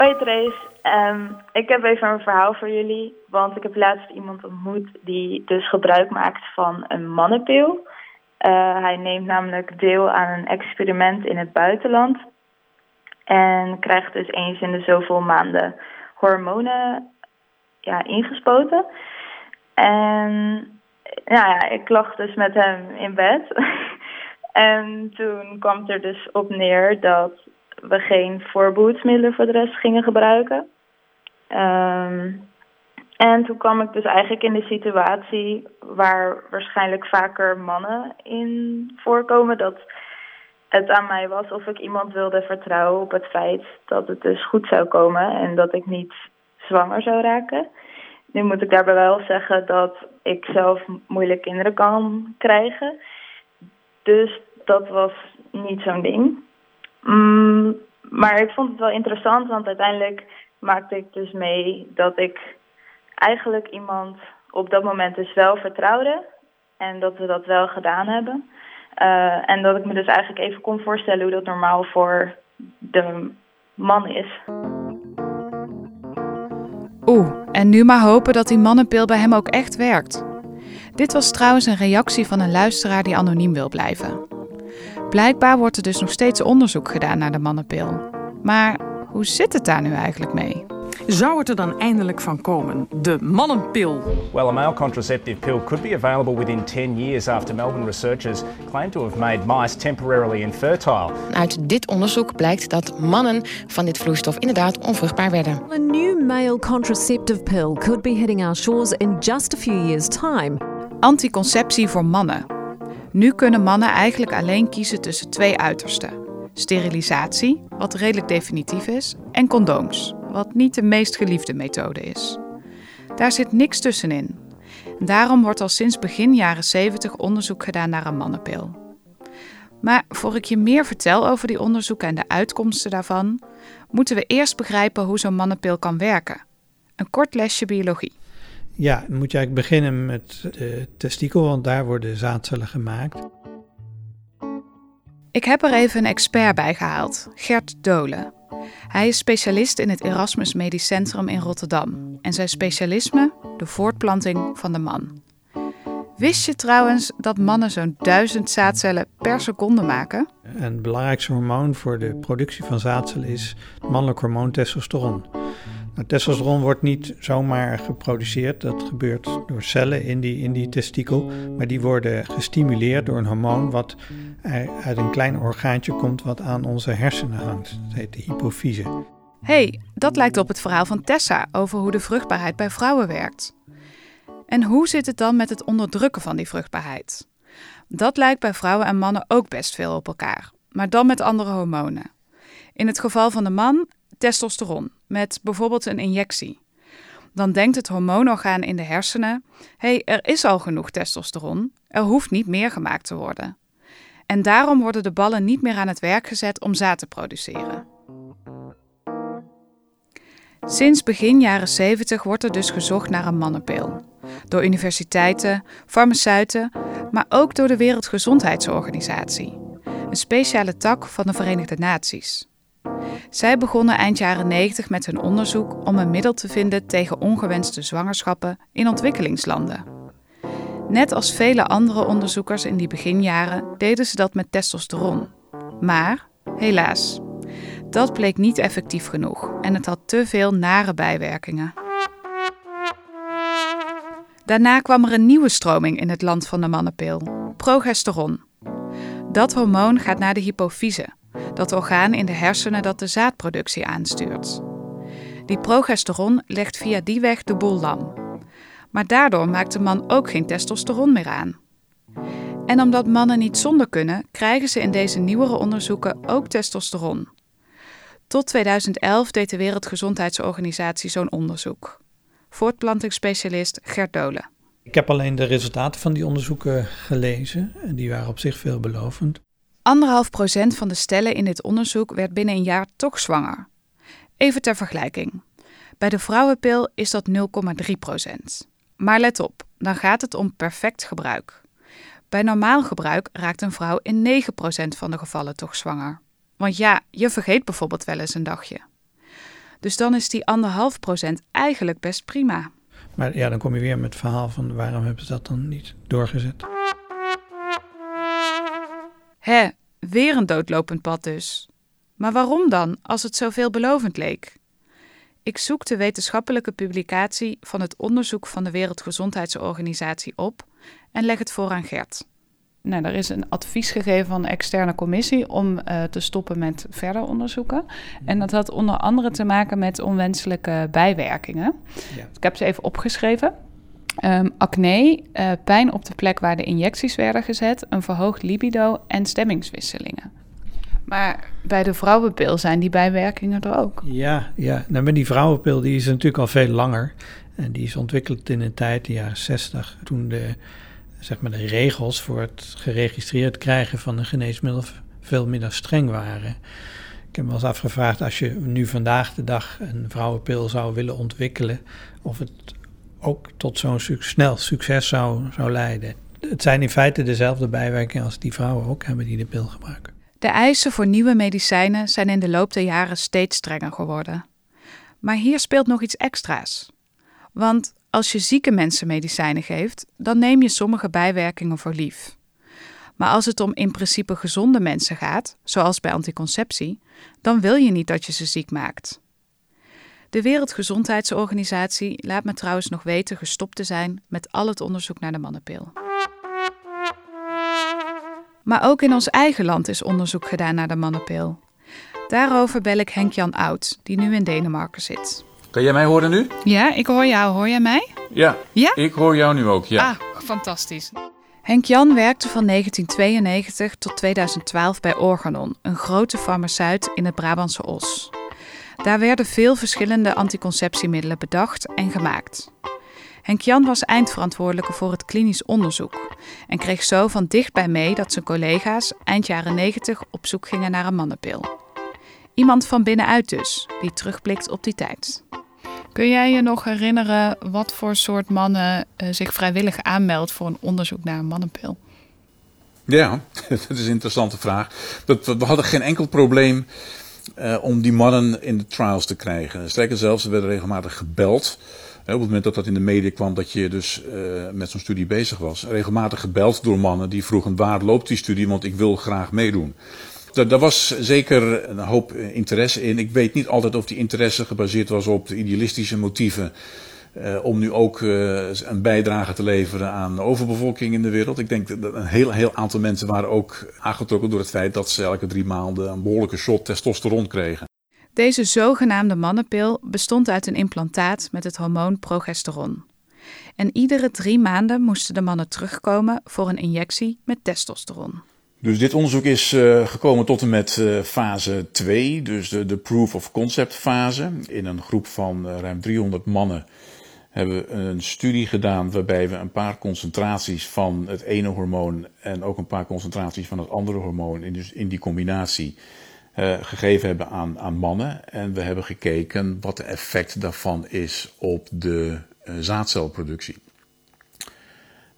Hoi Trace, Ehm, ik heb even een verhaal voor jullie. Want ik heb laatst iemand ontmoet die dus gebruik maakt van een mannenpil. Eh, hij neemt namelijk deel aan een experiment in het buitenland. En krijgt dus eens in de zoveel maanden hormonen ja, ingespoten. En nou ja, ik lag dus met hem in bed. en toen kwam het er dus op neer dat we geen voorbehoedsmiddelen voor de rest gingen gebruiken. Ehm, en toen kwam ik dus eigenlijk in de situatie waar waarschijnlijk vaker mannen in voorkomen. Dat het aan mij was of ik iemand wilde vertrouwen op het feit dat het dus goed zou komen en dat ik niet zwanger zou raken. Nu moet ik daarbij wel zeggen dat ik zelf moeilijk kinderen kan krijgen. Dus dat was niet zo'n ding. Mm, maar ik vond het wel interessant, want uiteindelijk maakte ik dus mee dat ik eigenlijk iemand op dat moment dus wel vertrouwde. En dat we dat wel gedaan hebben. Uh, en dat ik me dus eigenlijk even kon voorstellen hoe dat normaal voor de man is. Oeh, en nu maar hopen dat die mannenpil bij hem ook echt werkt. Dit was trouwens een reactie van een luisteraar die anoniem wil blijven. Blijkbaar wordt er dus nog steeds onderzoek gedaan naar de mannenpil. Maar hoe zit het daar nu eigenlijk mee? Zou het er dan eindelijk van komen? De mannenpil. Well, a male contraceptive pill could be available within 10 years after Melbourne researchers claim to have made mice temporarily infertile. Uit dit onderzoek blijkt dat mannen van dit vloeistof inderdaad onvruchtbaar werden. A new male contraceptive pill could be hitting our shores in just a few years time. Anticonceptie voor mannen. Nu kunnen mannen eigenlijk alleen kiezen tussen twee uitersten: sterilisatie, wat redelijk definitief is, en condooms, wat niet de meest geliefde methode is. Daar zit niks tussenin. Daarom wordt al sinds begin jaren 70 onderzoek gedaan naar een mannenpil. Maar voor ik je meer vertel over die onderzoeken en de uitkomsten daarvan, moeten we eerst begrijpen hoe zo'n mannenpil kan werken. Een kort lesje biologie. Ja, dan moet je eigenlijk beginnen met de testikel, want daar worden zaadcellen gemaakt. Ik heb er even een expert bij gehaald, Gert Dolen. Hij is specialist in het Erasmus Medisch Centrum in Rotterdam en zijn specialisme de voortplanting van de man. Wist je trouwens dat mannen zo'n duizend zaadcellen per seconde maken? En het belangrijkste hormoon voor de productie van zaadcellen is het mannelijk hormoon testosteron. Nou, testosteron wordt niet zomaar geproduceerd. Dat gebeurt door cellen in die, in die testikel. Maar die worden gestimuleerd door een hormoon wat uit een klein orgaantje komt wat aan onze hersenen hangt. Dat heet de hypofyse. hey, dat lijkt op het verhaal van Tessa over hoe de vruchtbaarheid bij vrouwen werkt. En hoe zit het dan met het onderdrukken van die vruchtbaarheid? Dat lijkt bij vrouwen en mannen ook best veel op elkaar, maar dan met andere hormonen. In het geval van de man testosteron, met bijvoorbeeld een injectie. Dan denkt het hormoonorgaan in de hersenen: hey, er is al genoeg testosteron, er hoeft niet meer gemaakt te worden. En daarom worden de ballen niet meer aan het werk gezet om zaad te produceren. Sinds begin jaren 70 wordt er dus gezocht naar een mannenpil. Door universiteiten, farmaceuten, maar ook door de Wereldgezondheidsorganisatie, een speciale tak van de Verenigde Naties. Zij begonnen eind jaren 90 met hun onderzoek om een middel te vinden tegen ongewenste zwangerschappen in ontwikkelingslanden. Net als vele andere onderzoekers in die beginjaren deden ze dat met testosteron. Maar, helaas, dat bleek niet effectief genoeg en het had te veel nare bijwerkingen. Daarna kwam er een nieuwe stroming in het land van de mannenpil: progesteron. Dat hormoon gaat naar de hypofyse, dat orgaan in de hersenen dat de zaadproductie aanstuurt. Die progesteron legt via die weg de boel lam. Maar daardoor maakt de man ook geen testosteron meer aan. En omdat mannen niet zonder kunnen, krijgen ze in deze nieuwere onderzoeken ook testosteron. Tot 2011 deed de Wereldgezondheidsorganisatie zo'n onderzoek. Voortplantingsspecialist Gert Dolen. Ik heb alleen de resultaten van die onderzoeken gelezen en die waren op zich veelbelovend. Anderhalf procent van de stellen in dit onderzoek werd binnen een jaar toch zwanger. Even ter vergelijking. Bij de vrouwenpil is dat 0,3 procent. Maar let op, dan gaat het om perfect gebruik. Bij normaal gebruik raakt een vrouw in 9 procent van de gevallen toch zwanger. Want ja, je vergeet bijvoorbeeld wel eens een dagje. Dus dan is die anderhalf procent eigenlijk best prima. Maar ja, dan kom je weer met het verhaal van waarom hebben ze dat dan niet doorgezet? Hè, weer een doodlopend pad dus. Maar waarom dan, als het zo veelbelovend leek? Ik zoek de wetenschappelijke publicatie van het onderzoek van de Wereldgezondheidsorganisatie op en leg het voor aan Gert. Nou, er is een advies gegeven van een externe commissie om uh, te stoppen met verder onderzoeken. En dat had onder andere te maken met onwenselijke bijwerkingen. Ja. Ik heb ze even opgeschreven. Um, acne, uh, pijn op de plek waar de injecties werden gezet, een verhoogd libido en stemmingswisselingen. Maar bij de vrouwenpil zijn die bijwerkingen er ook. Ja, ja. Nou, maar die vrouwenpil die is natuurlijk al veel langer. En die is ontwikkeld in een tijd, de jaren 60, toen de, zeg maar, de regels voor het geregistreerd krijgen van een geneesmiddel veel minder streng waren. Ik heb me wel eens afgevraagd, als je nu vandaag de dag een vrouwenpil zou willen ontwikkelen, of het ook tot zo'n snel succes zou, zou leiden. Het zijn in feite dezelfde bijwerkingen als die vrouwen ook hebben die de pil gebruiken. De eisen voor nieuwe medicijnen zijn in de loop der jaren steeds strenger geworden. Maar hier speelt nog iets extra's. Want als je zieke mensen medicijnen geeft, dan neem je sommige bijwerkingen voor lief. Maar als het om in principe gezonde mensen gaat, zoals bij anticonceptie, dan wil je niet dat je ze ziek maakt. De Wereldgezondheidsorganisatie laat me trouwens nog weten gestopt te zijn met al het onderzoek naar de mannenpil. Maar ook in ons eigen land is onderzoek gedaan naar de mannenpil. Daarover bel ik Henk-Jan Oud, die nu in Denemarken zit. Kan jij mij horen nu? Ja, ik hoor jou. Hoor jij mij? Ja, ja? ik hoor jou nu ook, ja. Ah, fantastisch. Henk-Jan werkte van 1992 tot 2012 bij Organon, een grote farmaceut in het Brabantse Os. Daar werden veel verschillende anticonceptiemiddelen bedacht en gemaakt. Henk Jan was eindverantwoordelijke voor het klinisch onderzoek en kreeg zo van dichtbij mee dat zijn collega's eind jaren 90 op zoek gingen naar een mannenpil. Iemand van binnenuit dus, die terugblikt op die tijd. Kun jij je nog herinneren wat voor soort mannen uh, zich vrijwillig aanmeldt voor een onderzoek naar een mannenpil? Ja, dat is een interessante vraag. We hadden geen enkel probleem uh, om die mannen in de trials te krijgen. Sterker zelfs, ze werden regelmatig gebeld op het moment dat dat in de media kwam dat je dus uh, met zo'n studie bezig was, regelmatig gebeld door mannen die vroegen waar loopt die studie, want ik wil graag meedoen. Daar, was zeker een hoop interesse in. Ik weet niet altijd of die interesse gebaseerd was op de idealistische motieven. Uh, om nu ook uh, een bijdrage te leveren aan de overbevolking in de wereld. Ik denk dat een heel, heel aantal mensen waren ook aangetrokken door het feit dat ze elke drie maanden een behoorlijke shot testosteron kregen. Deze zogenaamde mannenpil bestond uit een implantaat met het hormoon progesteron. En iedere drie maanden moesten de mannen terugkomen voor een injectie met testosteron. Dus dit onderzoek is uh, gekomen tot en met uh, fase 2, dus de, de, proof of concept fase. In een groep van uh, ruim 300 mannen hebben we een studie gedaan waarbij we een paar concentraties van het ene hormoon en ook een paar concentraties van het andere hormoon in, dus in die combinatie uh, gegeven hebben aan, aan mannen. En we hebben gekeken wat de effect daarvan is op de uh, zaadcelproductie.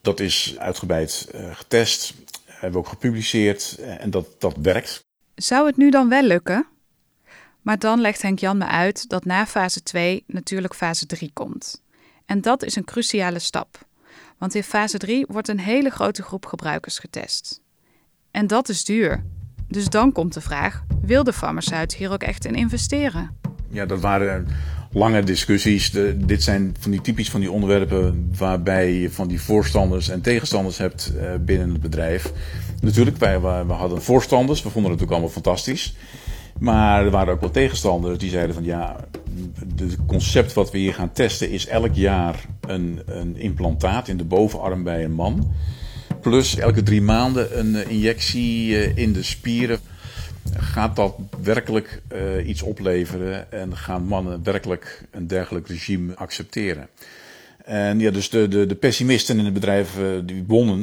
Dat is uitgebreid uh, getest, hebben we ook gepubliceerd en dat, dat werkt. Zou het nu dan wel lukken? Maar dan legt Henk Jan me uit dat na fase 2 natuurlijk fase 3 komt. En dat is een cruciale stap. Want in fase 3 wordt een hele grote groep gebruikers getest. En dat is duur. Dus dan komt de vraag: wil de farmaceut hier ook echt in investeren? Ja, dat waren lange discussies. Dit zijn van die typisch van die onderwerpen waarbij je van die voorstanders en tegenstanders hebt uh, binnen het bedrijf. Natuurlijk, wij, we hadden voorstanders, we vonden het ook allemaal fantastisch. Maar er waren ook wel tegenstanders die zeiden van ja, het concept wat we hier gaan testen is elk jaar een, een implantaat in de bovenarm bij een man. Plus elke drie maanden een eh, injectie eh, in de spieren. Gaat dat werkelijk uh, iets opleveren en gaan mannen werkelijk een dergelijk regime accepteren? En ja, dus de, de, de pessimisten in het bedrijf die wonnen.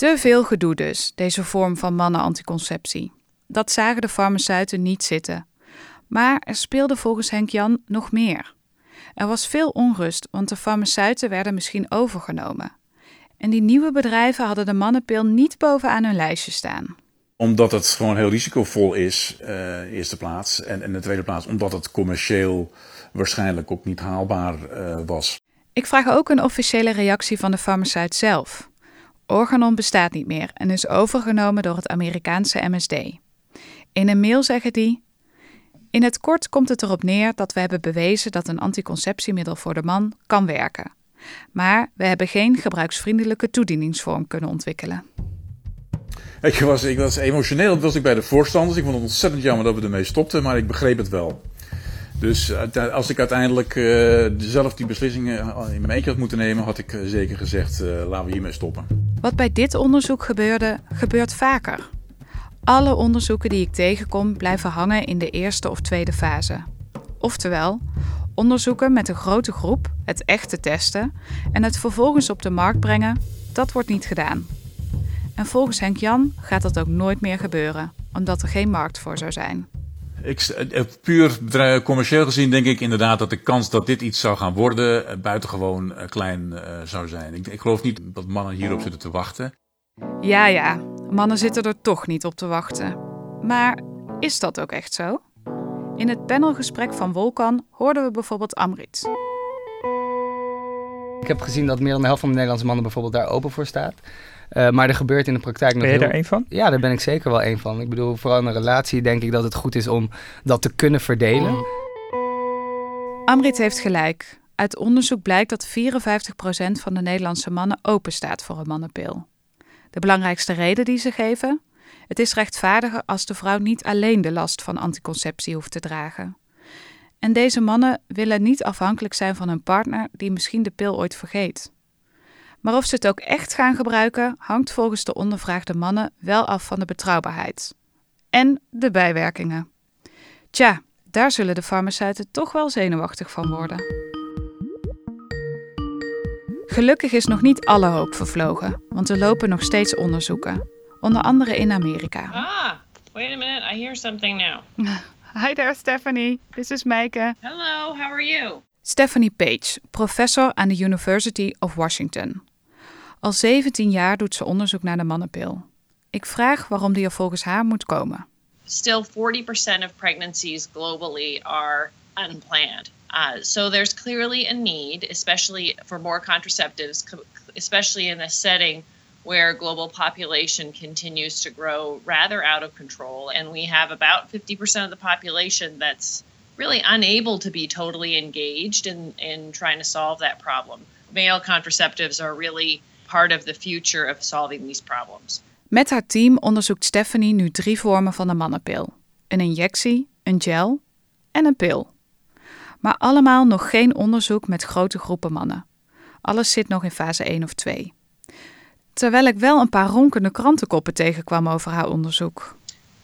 Te veel gedoe dus, deze vorm van mannenanticonceptie. Dat zagen de farmaceuten niet zitten. Maar er speelde volgens Henk Jan nog meer. Er was veel onrust, want de farmaceuten werden misschien overgenomen. En die nieuwe bedrijven hadden de mannenpil niet bovenaan hun lijstje staan. Omdat het gewoon heel risicovol is, uh, eerste plaats. En in de tweede plaats omdat het commercieel waarschijnlijk ook niet haalbaar uh, was. Ik vraag ook een officiële reactie van de farmaceut zelf. Organon bestaat niet meer en is overgenomen door het Amerikaanse MSD. In een mail zeggen die: In het kort komt het erop neer dat we hebben bewezen dat een anticonceptiemiddel voor de man kan werken. Maar we hebben geen gebruiksvriendelijke toedieningsvorm kunnen ontwikkelen. Ik was, ik was emotioneel was ik bij de voorstanders. Ik vond het ontzettend jammer dat we ermee stopten, maar ik begreep het wel. Dus als ik uiteindelijk uh, zelf die beslissingen in mijn eentje had moeten nemen, had ik zeker gezegd: laten we hiermee stoppen. Wat bij dit onderzoek gebeurde, gebeurt vaker. Alle onderzoeken die ik tegenkom blijven hangen in de eerste of tweede fase. Oftewel, onderzoeken met een grote groep, het echte testen en het vervolgens op de markt brengen, dat wordt niet gedaan. En volgens Henk Jan gaat dat ook nooit meer gebeuren, omdat er geen markt voor zou zijn. Ik, eh, puur commercieel gezien denk ik inderdaad dat de kans dat dit iets zou gaan worden eh, buitengewoon eh, klein zou zijn. Ik, ik geloof niet dat mannen hierop zitten te wachten. Ja, ja, mannen zitten er toch niet op te wachten. Maar is dat ook echt zo? In het panelgesprek van Volkan hoorden we bijvoorbeeld Amrit. Ik heb gezien dat meer dan de helft van de Nederlandse mannen bijvoorbeeld daar open voor staat. Uh, maar er gebeurt in de praktijk nog Ben je heel... daar één van? Ja, daar ben ik zeker wel één van. Ik bedoel, vooral in een relatie denk ik dat het goed is om dat te kunnen verdelen. Amrit heeft gelijk. Uit onderzoek blijkt dat 54% van de Nederlandse mannen open staat voor een mannenpil. De belangrijkste reden die ze geven? Het is rechtvaardiger als de vrouw niet alleen de last van anticonceptie hoeft te dragen. En deze mannen willen niet afhankelijk zijn van een partner die misschien de pil ooit vergeet. Maar of ze het ook echt gaan gebruiken, hangt volgens de ondervraagde mannen wel af van de betrouwbaarheid. En de bijwerkingen. Tja, daar zullen de farmaceuten toch wel zenuwachtig van worden. Gelukkig is nog niet alle hoop vervlogen, want er lopen nog steeds onderzoeken. Onder andere in Amerika. Ah, wait a minute, I hear something now. Hi there, Stephanie. This is Meike. Hello, how are you? Stephanie Page, professor aan de University of Washington. Al 17 jaar doet ze onderzoek naar de mannenpil. Ik vraag waarom die er volgens haar moet komen. Still 40% of pregnancies globally are unplanned. Uh, so there's clearly a need, especially for more contraceptives, especially in a setting where global population continues to grow rather out of control. And we have about 50% of the population that's really unable to be totally engaged in, in trying to solve that problem. Male contraceptives are really part of the future of solving these problems. Met haar team onderzoekt Stephanie nu drie vormen van de mannenpil: een injectie, een gel en een pil. Maar allemaal nog geen onderzoek met grote groepen mannen. Alles zit nog in fase 1 of 2. Terwijl ik wel een paar ronkende krantenkoppen tegenkwam over haar onderzoek.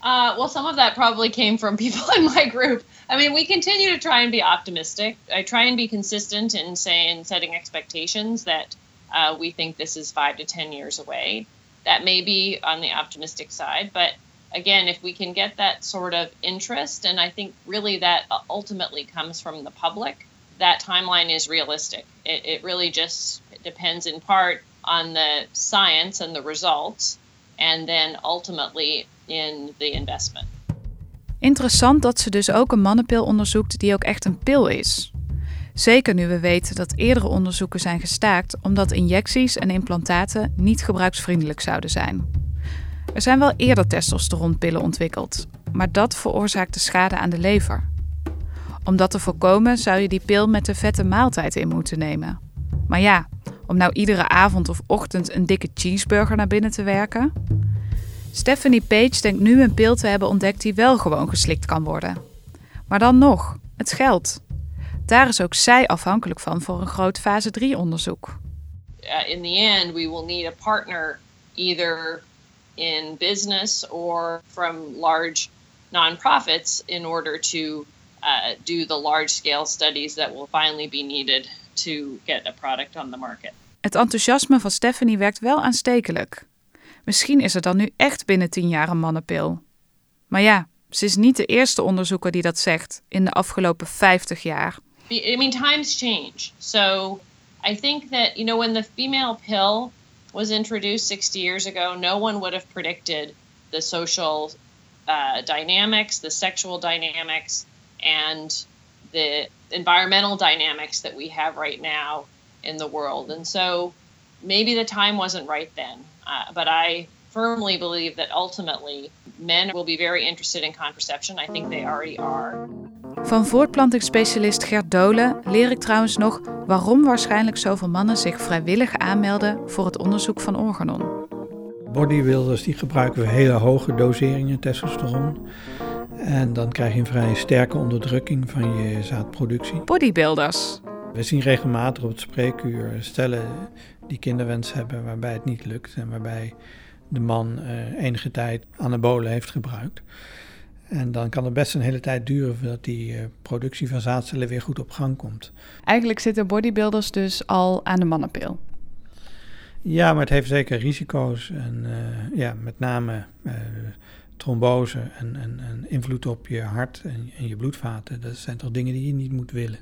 Uh, well, some of that probably came from people in my group. I mean, we continue to try and be optimistic. I try and be consistent in saying, setting expectations that uh, we think this is five to 10 years away. That may be on the optimistic side, but again, if we can get that sort of interest, and I think really that ultimately comes from the public, that timeline is realistic. It, it really just depends in part on the science and the results, and then ultimately in the investment. Interessant dat ze dus ook een mannenpil onderzoekt die ook echt een pil is. Zeker nu we weten dat eerdere onderzoeken zijn gestaakt omdat injecties en implantaten niet gebruiksvriendelijk zouden zijn. Er zijn wel eerder testosteronpillen ontwikkeld, maar dat veroorzaakte schade aan de lever. Om dat te voorkomen zou je die pil met de vette maaltijd in moeten nemen. Maar ja, om nou iedere avond of ochtend een dikke cheeseburger naar binnen te werken? Stephanie Page denkt nu een pil te hebben ontdekt die wel gewoon geslikt kan worden. Maar dan nog, het geld. Daar is ook zij afhankelijk van voor een groot fase 3 onderzoek. In the end, we will need a partner either in business or from large nonprofits in order to uh, do the large scale studies that will finally be needed to get a product on the market. Het enthousiasme van Stephanie werkt wel aanstekelijk. Misschien is er dan nu echt binnen tien jaar een mannenpil. Maar ja, ze is niet de eerste onderzoeker die dat zegt in de afgelopen 50 jaar. I mean, times change. So I think that, you know, when the female pill was introduced 60 years ago, no one would have predicted the the social uh, dynamics, the sexual dynamics, and the environmental dynamics that we have right now in the world. And so maybe the time wasn't right then, uh, but I firmly believe that ultimately men will be very interested in contraception. I think they already are. Van voortplantingsspecialist Gert Dolen leer ik trouwens nog waarom waarschijnlijk zoveel mannen zich vrijwillig aanmelden voor het onderzoek van Organon. Bodybuilders die gebruiken hele hoge doseringen testosteron. En dan krijg je een vrij sterke onderdrukking van je zaadproductie. Bodybuilders. We zien regelmatig op het spreekuur stellen die kinderwens hebben waarbij het niet lukt en waarbij de man uh, enige tijd anabolen heeft gebruikt. En dan kan het best een hele tijd duren voordat die uh, productie van zaadcellen weer goed op gang komt. Eigenlijk zitten bodybuilders dus al aan de mannenpil. Ja, maar het heeft zeker risico's. En uh, ja, met name trombose en, en, en, invloed op je hart en, en, je bloedvaten. Dat zijn toch dingen die je niet moet willen.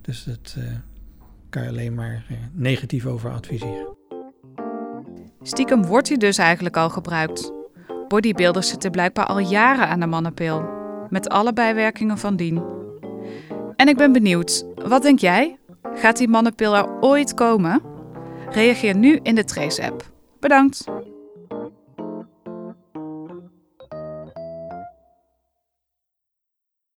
Dus dat kan je alleen maar negatief over adviseren. Stiekem wordt hij dus eigenlijk al gebruikt. Bodybuilders zitten blijkbaar al jaren aan de mannenpil, met alle bijwerkingen van dien. En ik ben benieuwd, wat denk jij? Gaat die mannenpil er ooit komen? Reageer nu in de Trace-app. Bedankt!